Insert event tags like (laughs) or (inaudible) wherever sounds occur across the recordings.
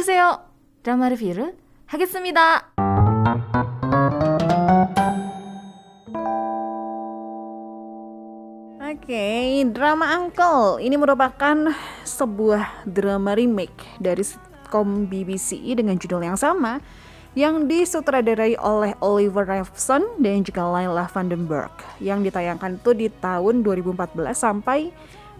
오세요. 드라마 리뷰를 하겠습니다. Oke, drama Uncle ini merupakan sebuah drama remake dari sitcom BBC dengan judul yang sama yang disutradarai oleh Oliver Revson dan juga Laila Vandenberg yang ditayangkan tuh di tahun 2014 sampai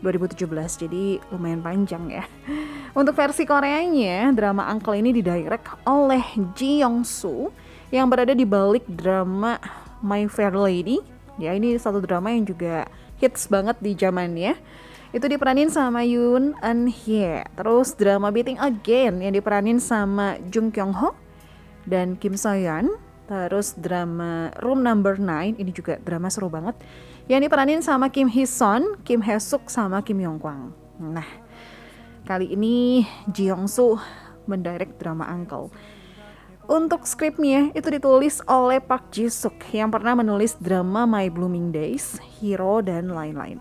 2017 jadi lumayan panjang ya. (laughs) Untuk versi Koreanya drama Uncle ini didirect oleh Ji Yong Soo yang berada di balik drama My Fair Lady. Ya ini satu drama yang juga hits banget di zamannya. Itu diperanin sama Yoon Eun Hye terus drama Beating Again yang diperanin sama Jung Kyung Ho dan Kim Soyeon. Terus drama Room Number 9 ini juga drama seru banget yang diperanin sama Kim Hee Son, Kim Hye Suk sama Kim Yong Kwang. Nah, kali ini Ji Yong Soo mendirect drama Uncle. Untuk skripnya itu ditulis oleh Park Ji Suk yang pernah menulis drama My Blooming Days, Hero dan lain-lain.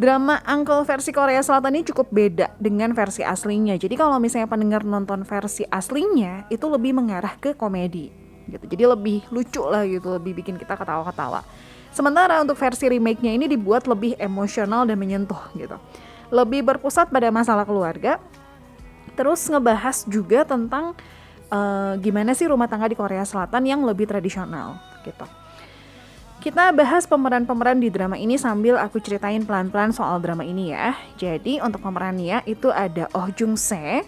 Drama Uncle versi Korea Selatan ini cukup beda dengan versi aslinya. Jadi kalau misalnya pendengar nonton versi aslinya itu lebih mengarah ke komedi gitu. Jadi lebih lucu lah gitu, lebih bikin kita ketawa-ketawa. Sementara untuk versi remake-nya ini dibuat lebih emosional dan menyentuh gitu. Lebih berpusat pada masalah keluarga. Terus ngebahas juga tentang uh, gimana sih rumah tangga di Korea Selatan yang lebih tradisional gitu. Kita bahas pemeran-pemeran di drama ini sambil aku ceritain pelan-pelan soal drama ini ya. Jadi untuk pemerannya itu ada Oh Jung Se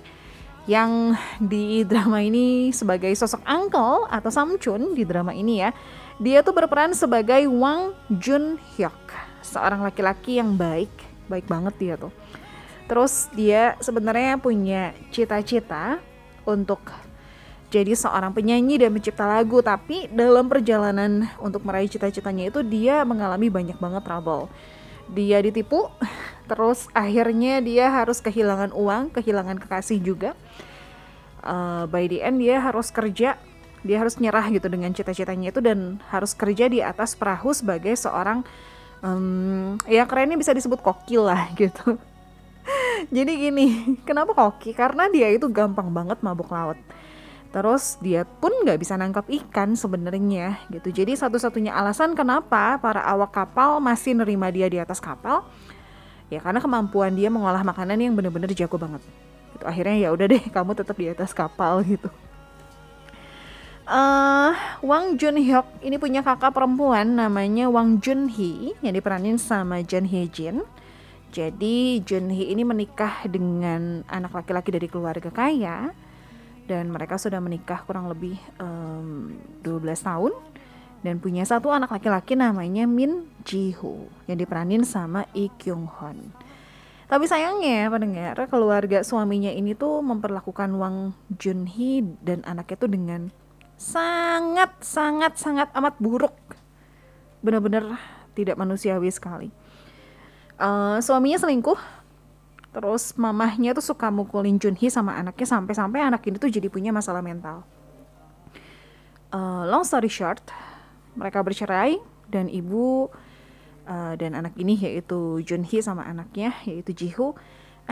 yang di drama ini sebagai sosok uncle atau Samchun di drama ini ya. Dia tuh berperan sebagai Wang Jun Hyuk, seorang laki-laki yang baik, baik banget dia tuh. Terus dia sebenarnya punya cita-cita untuk jadi seorang penyanyi dan pencipta lagu tapi dalam perjalanan untuk meraih cita-citanya itu dia mengalami banyak banget trouble dia ditipu (laughs) terus akhirnya dia harus kehilangan uang kehilangan kekasih juga uh, by the end dia harus kerja dia harus nyerah gitu dengan cita-citanya itu dan harus kerja di atas perahu sebagai seorang um, ya kerennya bisa disebut kokil lah (laughs) gitu jadi gini kenapa koki karena dia itu gampang banget mabuk laut Terus dia pun nggak bisa nangkap ikan sebenarnya gitu. Jadi satu-satunya alasan kenapa para awak kapal masih nerima dia di atas kapal ya karena kemampuan dia mengolah makanan yang bener-bener jago banget. Itu akhirnya ya udah deh kamu tetap di atas kapal gitu. Uh, Wang Jun Hyuk ini punya kakak perempuan namanya Wang Jun Hee yang diperanin sama Jun Hye Jin. Jadi Jun Hee ini menikah dengan anak laki-laki dari keluarga kaya dan mereka sudah menikah kurang lebih um, 12 tahun dan punya satu anak laki-laki namanya Min Ji Ho yang diperanin sama Lee Kyung Hon. Tapi sayangnya pendengar keluarga suaminya ini tuh memperlakukan Wang Jun Hee dan anaknya tuh dengan sangat sangat sangat amat buruk. Benar-benar tidak manusiawi sekali. Uh, suaminya selingkuh Terus mamahnya tuh suka mukulin Junhee sama anaknya sampai-sampai anak ini tuh jadi punya masalah mental. Uh, long story short, mereka bercerai dan ibu uh, dan anak ini yaitu Junhee sama anaknya yaitu Jiho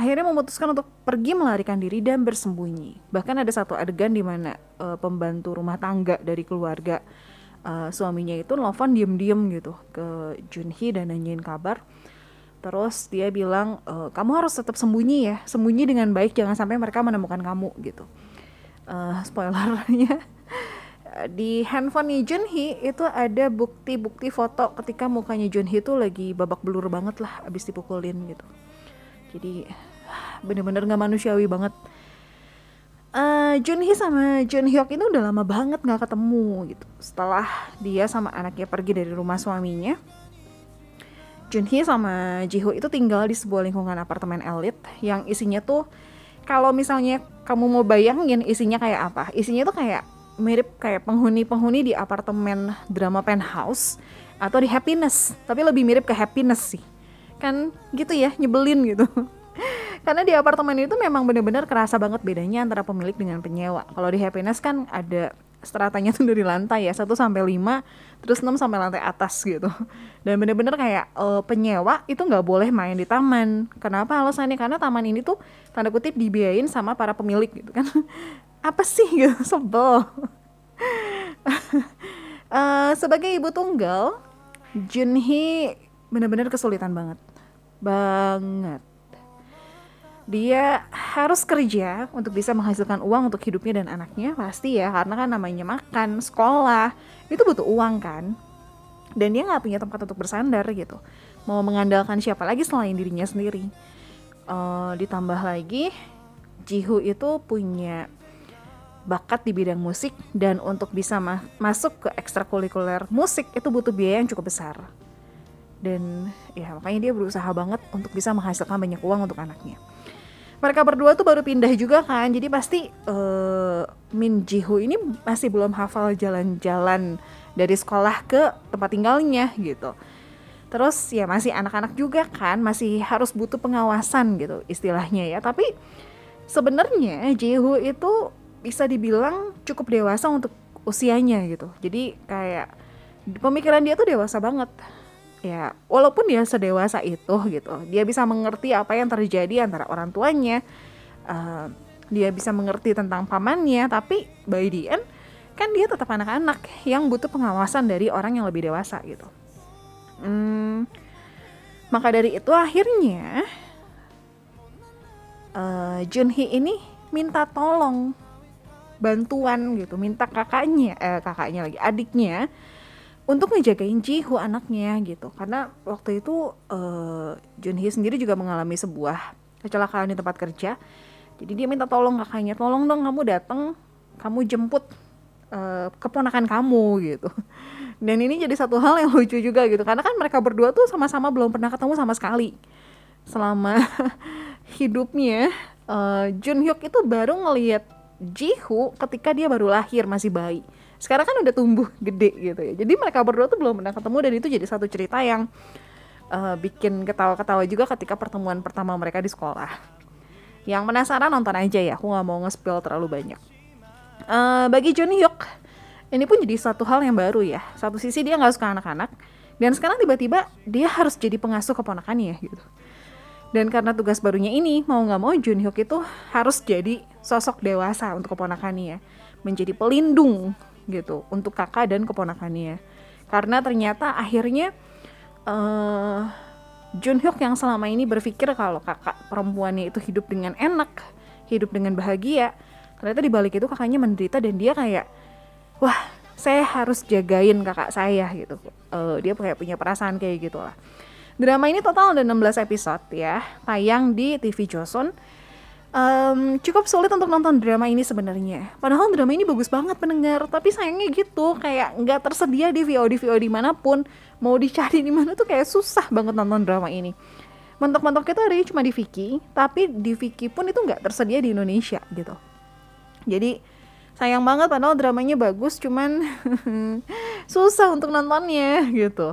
akhirnya memutuskan untuk pergi melarikan diri dan bersembunyi. Bahkan ada satu adegan di mana uh, pembantu rumah tangga dari keluarga uh, suaminya itu nelfon diem-diem gitu ke Junhee dan nanyain kabar Terus dia bilang, e, kamu harus tetap sembunyi ya, sembunyi dengan baik, jangan sampai mereka menemukan kamu gitu. Uh, spoilernya (laughs) di handphone Junhee itu ada bukti-bukti foto ketika mukanya Junhee itu lagi babak belur banget lah abis dipukulin gitu. Jadi bener-bener nggak manusiawi banget. Uh, Junhee sama Jun Hyuk ini udah lama banget nggak ketemu gitu. Setelah dia sama anaknya pergi dari rumah suaminya, Junhee sama Jiho itu tinggal di sebuah lingkungan apartemen elit yang isinya tuh kalau misalnya kamu mau bayangin isinya kayak apa? Isinya tuh kayak mirip kayak penghuni-penghuni di apartemen drama penthouse atau di happiness, tapi lebih mirip ke happiness sih. Kan gitu ya, nyebelin gitu. Karena di apartemen itu memang benar-benar kerasa banget bedanya antara pemilik dengan penyewa. Kalau di happiness kan ada stratanya (laughs) tuh dari lantai ya 1 sampai 5 terus 6 sampai lantai atas gitu. Dan bener-bener kayak uh, penyewa itu nggak boleh main di taman. Kenapa alasannya? Karena taman ini tuh tanda kutip dibiayain sama para pemilik gitu kan. (laughs) Apa sih gitu? (laughs) Sebel. Uh, sebagai ibu tunggal Junhee bener-bener kesulitan banget. Banget dia harus kerja untuk bisa menghasilkan uang untuk hidupnya dan anaknya pasti ya. Karena kan namanya makan sekolah itu butuh uang kan. Dan dia nggak punya tempat untuk bersandar gitu. Mau mengandalkan siapa lagi selain dirinya sendiri? Uh, ditambah lagi Jihu itu punya bakat di bidang musik dan untuk bisa ma masuk ke ekstrakurikuler musik itu butuh biaya yang cukup besar. Dan ya makanya dia berusaha banget untuk bisa menghasilkan banyak uang untuk anaknya mereka berdua tuh baru pindah juga kan jadi pasti uh, Min Jihu ini masih belum hafal jalan-jalan dari sekolah ke tempat tinggalnya gitu. Terus ya masih anak-anak juga kan masih harus butuh pengawasan gitu istilahnya ya. Tapi sebenarnya Jihu itu bisa dibilang cukup dewasa untuk usianya gitu. Jadi kayak pemikiran dia tuh dewasa banget ya walaupun dia sedewasa itu gitu dia bisa mengerti apa yang terjadi antara orang tuanya uh, dia bisa mengerti tentang pamannya tapi by the end kan dia tetap anak-anak yang butuh pengawasan dari orang yang lebih dewasa gitu. Hmm, maka dari itu akhirnya uh, Junhee ini minta tolong bantuan gitu minta kakaknya eh, kakaknya lagi adiknya untuk ngejagain Jihu anaknya gitu. Karena waktu itu uh, Junhee sendiri juga mengalami sebuah kecelakaan di tempat kerja. Jadi dia minta tolong kakaknya tolong dong kamu datang kamu jemput uh, keponakan kamu gitu. Dan ini jadi satu hal yang lucu juga gitu. Karena kan mereka berdua tuh sama-sama belum pernah ketemu sama sekali. Selama (laughs) hidupnya uh, Jun Hyuk itu baru ngelihat Jihu ketika dia baru lahir masih bayi sekarang kan udah tumbuh (laughs) gede gitu ya. Jadi mereka berdua tuh belum pernah ketemu dan itu jadi satu cerita yang uh, bikin ketawa-ketawa juga ketika pertemuan pertama mereka di sekolah. Yang penasaran nonton aja ya aku nggak mau nge-spill terlalu banyak. Uh, bagi John Hyuk ini pun jadi satu hal yang baru ya. Satu sisi dia nggak suka anak-anak dan sekarang tiba-tiba dia harus jadi pengasuh keponakannya gitu. Dan karena tugas barunya ini mau nggak mau Jun Hyuk itu harus jadi sosok dewasa untuk keponakannya menjadi pelindung gitu untuk kakak dan keponakannya. Karena ternyata akhirnya uh, Jun Hyuk yang selama ini berpikir kalau kakak perempuannya itu hidup dengan enak hidup dengan bahagia ternyata di balik itu kakaknya menderita dan dia kayak wah saya harus jagain kakak saya gitu. Uh, dia kayak punya perasaan kayak gitulah. Drama ini total ada 16 episode ya tayang di TV Joseon um, cukup sulit untuk nonton drama ini sebenarnya. Padahal drama ini bagus banget pendengar, tapi sayangnya gitu kayak nggak tersedia di VOD VOD mana pun. Mau dicari di mana tuh kayak susah banget nonton drama ini. Mentok-mentok kita ada cuma di Viki, tapi di Viki pun itu nggak tersedia di Indonesia gitu. Jadi sayang banget padahal dramanya bagus, cuman (laughs) susah untuk nontonnya gitu.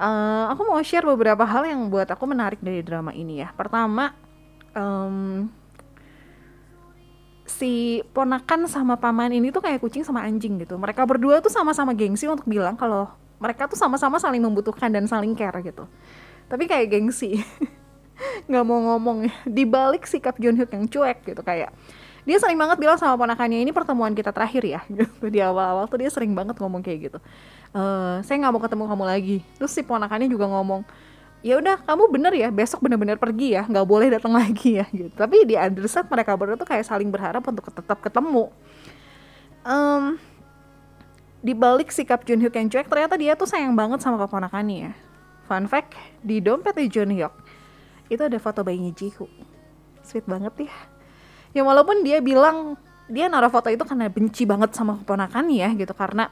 Uh, aku mau share beberapa hal yang buat aku menarik dari drama ini ya. Pertama, um, si ponakan sama paman ini tuh kayak kucing sama anjing gitu. Mereka berdua tuh sama-sama gengsi untuk bilang kalau mereka tuh sama-sama saling membutuhkan dan saling care gitu. Tapi kayak gengsi. (laughs) nggak mau ngomong di balik sikap Hyuk yang cuek gitu kayak dia sering banget bilang sama ponakannya ini pertemuan kita terakhir ya (laughs) gitu di awal-awal tuh dia sering banget ngomong kayak gitu e, saya nggak mau ketemu kamu lagi terus si ponakannya juga ngomong ya udah kamu bener ya besok bener-bener pergi ya nggak boleh datang (laughs) lagi ya gitu. Tapi di underset mereka berdua tuh kayak saling berharap untuk tetap ketemu. Um, di balik sikap Jun Hyuk yang cuek ternyata dia tuh sayang banget sama keponakannya ya. Fun fact di dompetnya Jun Hyuk itu ada foto bayinya Jihu sweet banget ya. Ya walaupun dia bilang dia naruh foto itu karena benci banget sama keponakannya ya gitu. Karena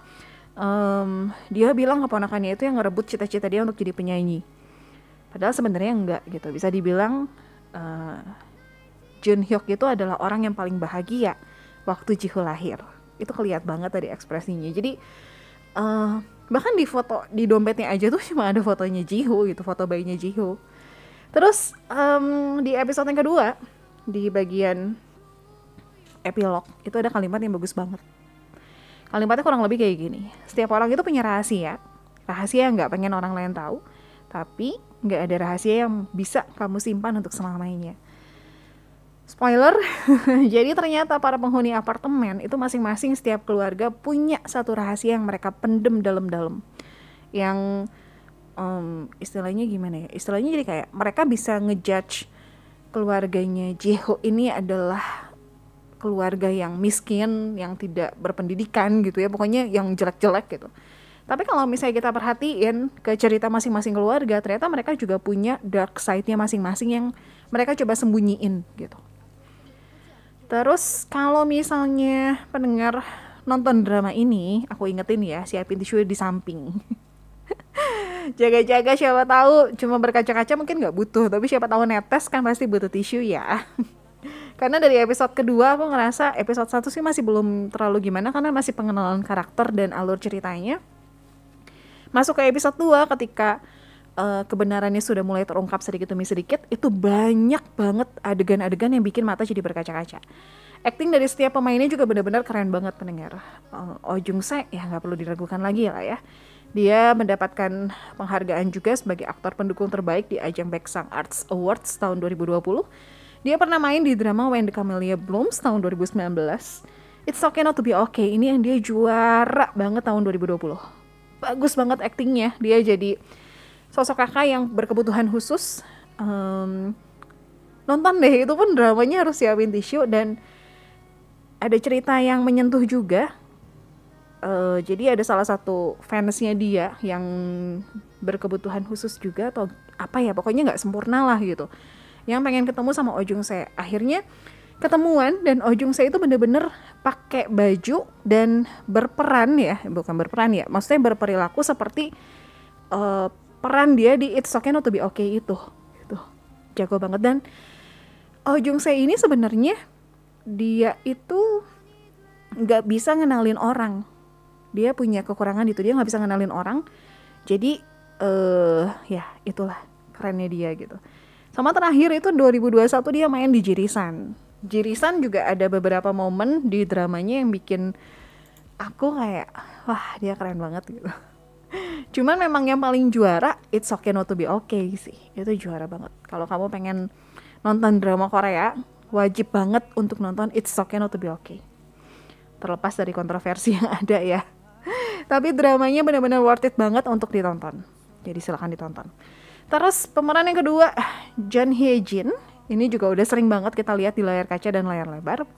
um, dia bilang keponakannya itu yang ngerebut cita-cita dia untuk jadi penyanyi Padahal sebenarnya enggak gitu. Bisa dibilang uh, Jun Hyuk itu adalah orang yang paling bahagia waktu Jiho lahir. Itu kelihatan banget tadi ekspresinya. Jadi uh, bahkan di foto di dompetnya aja tuh cuma ada fotonya Jiho gitu, foto bayinya Jiho. Terus um, di episode yang kedua di bagian epilog itu ada kalimat yang bagus banget. Kalimatnya kurang lebih kayak gini. Setiap orang itu punya rahasia. Rahasia yang nggak pengen orang lain tahu, tapi nggak ada rahasia yang bisa kamu simpan untuk selamanya. Spoiler, (laughs) jadi ternyata para penghuni apartemen itu masing-masing setiap keluarga punya satu rahasia yang mereka pendem dalam-dalam. Yang um, istilahnya gimana ya? Istilahnya jadi kayak mereka bisa ngejudge keluarganya Jeho ini adalah keluarga yang miskin, yang tidak berpendidikan gitu ya, pokoknya yang jelek-jelek gitu. Tapi kalau misalnya kita perhatiin ke cerita masing-masing keluarga, ternyata mereka juga punya dark side-nya masing-masing yang mereka coba sembunyiin gitu. Terus kalau misalnya pendengar nonton drama ini, aku ingetin ya, siapin tisu di samping. (laughs) Jaga-jaga siapa tahu cuma berkaca-kaca mungkin nggak butuh, tapi siapa tahu netes kan pasti butuh tisu ya. (laughs) karena dari episode kedua aku ngerasa episode satu sih masih belum terlalu gimana karena masih pengenalan karakter dan alur ceritanya masuk ke episode 2 ketika uh, kebenarannya sudah mulai terungkap sedikit demi sedikit itu banyak banget adegan-adegan yang bikin mata jadi berkaca-kaca acting dari setiap pemainnya juga benar-benar keren banget pendengar uh, Oh Jung Se ya nggak perlu diragukan lagi lah ya dia mendapatkan penghargaan juga sebagai aktor pendukung terbaik di ajang Baeksang Arts Awards tahun 2020 dia pernah main di drama When the Camellia Blooms tahun 2019. It's Okay Not To Be Okay, ini yang dia juara banget tahun 2020. Bagus banget aktingnya, dia jadi sosok kakak yang berkebutuhan khusus. Um, nonton deh, itu pun dramanya harus siapin tisu dan ada cerita yang menyentuh juga. Uh, jadi ada salah satu fansnya dia yang berkebutuhan khusus juga atau apa ya pokoknya nggak sempurna lah gitu yang pengen ketemu sama Ojung Se. Akhirnya ketemuan dan Ojung Se itu bener-bener pakai baju dan berperan ya, bukan berperan ya, maksudnya berperilaku seperti uh, peran dia di It's Okay Not To Be Okay itu. Itu jago banget dan Ojung Se ini sebenarnya dia itu nggak bisa ngenalin orang. Dia punya kekurangan itu dia nggak bisa ngenalin orang. Jadi eh uh, ya itulah kerennya dia gitu. Sama terakhir itu 2021 dia main di Jirisan. Jirisan juga ada beberapa momen di dramanya yang bikin aku kayak wah dia keren banget gitu. (laughs) Cuman memang yang paling juara It's Okay Not To Be Okay sih. Itu juara banget. Kalau kamu pengen nonton drama Korea, wajib banget untuk nonton It's Okay Not To Be Okay. Terlepas dari kontroversi (laughs) yang ada ya. Tapi dramanya benar-benar worth it banget untuk ditonton. Jadi silahkan ditonton. Terus pemeran yang kedua John Hye Jin ini juga udah sering banget kita lihat di layar kaca dan layar lebar.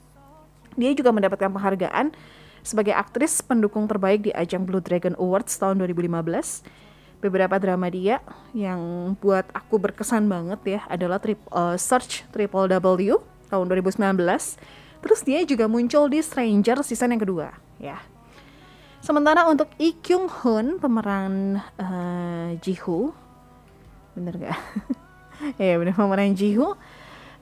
Dia juga mendapatkan penghargaan sebagai aktris pendukung terbaik di ajang Blue Dragon Awards tahun 2015. Beberapa drama dia yang buat aku berkesan banget ya adalah trip, uh, Search Triple W tahun 2019. Terus dia juga muncul di Stranger season yang kedua ya. Sementara untuk Lee Kyung Hoon pemeran uh, Jihu bener gak? (laughs) ya bener pemeran Jihu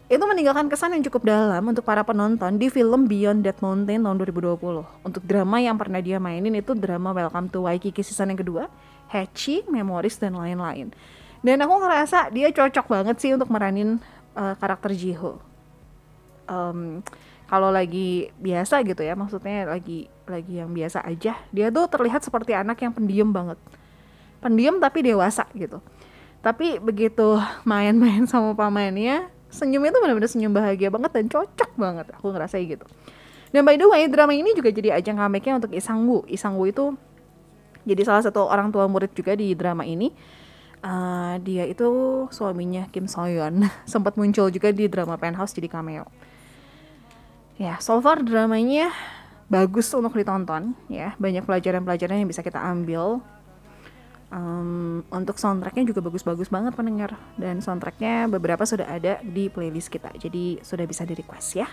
itu meninggalkan kesan yang cukup dalam untuk para penonton di film Beyond That Mountain tahun 2020. Untuk drama yang pernah dia mainin itu drama Welcome to Waikiki season yang kedua, Hachi, Memories, dan lain-lain. Dan aku ngerasa dia cocok banget sih untuk meranin uh, karakter Jiho. Um, kalau lagi biasa gitu ya, maksudnya lagi lagi yang biasa aja, dia tuh terlihat seperti anak yang pendiam banget. Pendiam tapi dewasa gitu tapi begitu main-main sama pamainnya senyumnya tuh benar-benar senyum bahagia banget dan cocok banget. Aku ngerasa gitu. Dan by the way drama ini juga jadi ajang comebacknya untuk Isang Woo itu jadi salah satu orang tua murid juga di drama ini. Uh, dia itu suaminya Kim Soyeon (laughs) sempat muncul juga di drama Penthouse jadi cameo. Ya so far dramanya bagus untuk ditonton ya. Banyak pelajaran-pelajaran yang bisa kita ambil um, untuk soundtracknya juga bagus-bagus banget pendengar. Dan soundtracknya beberapa sudah ada di playlist kita. Jadi sudah bisa di request ya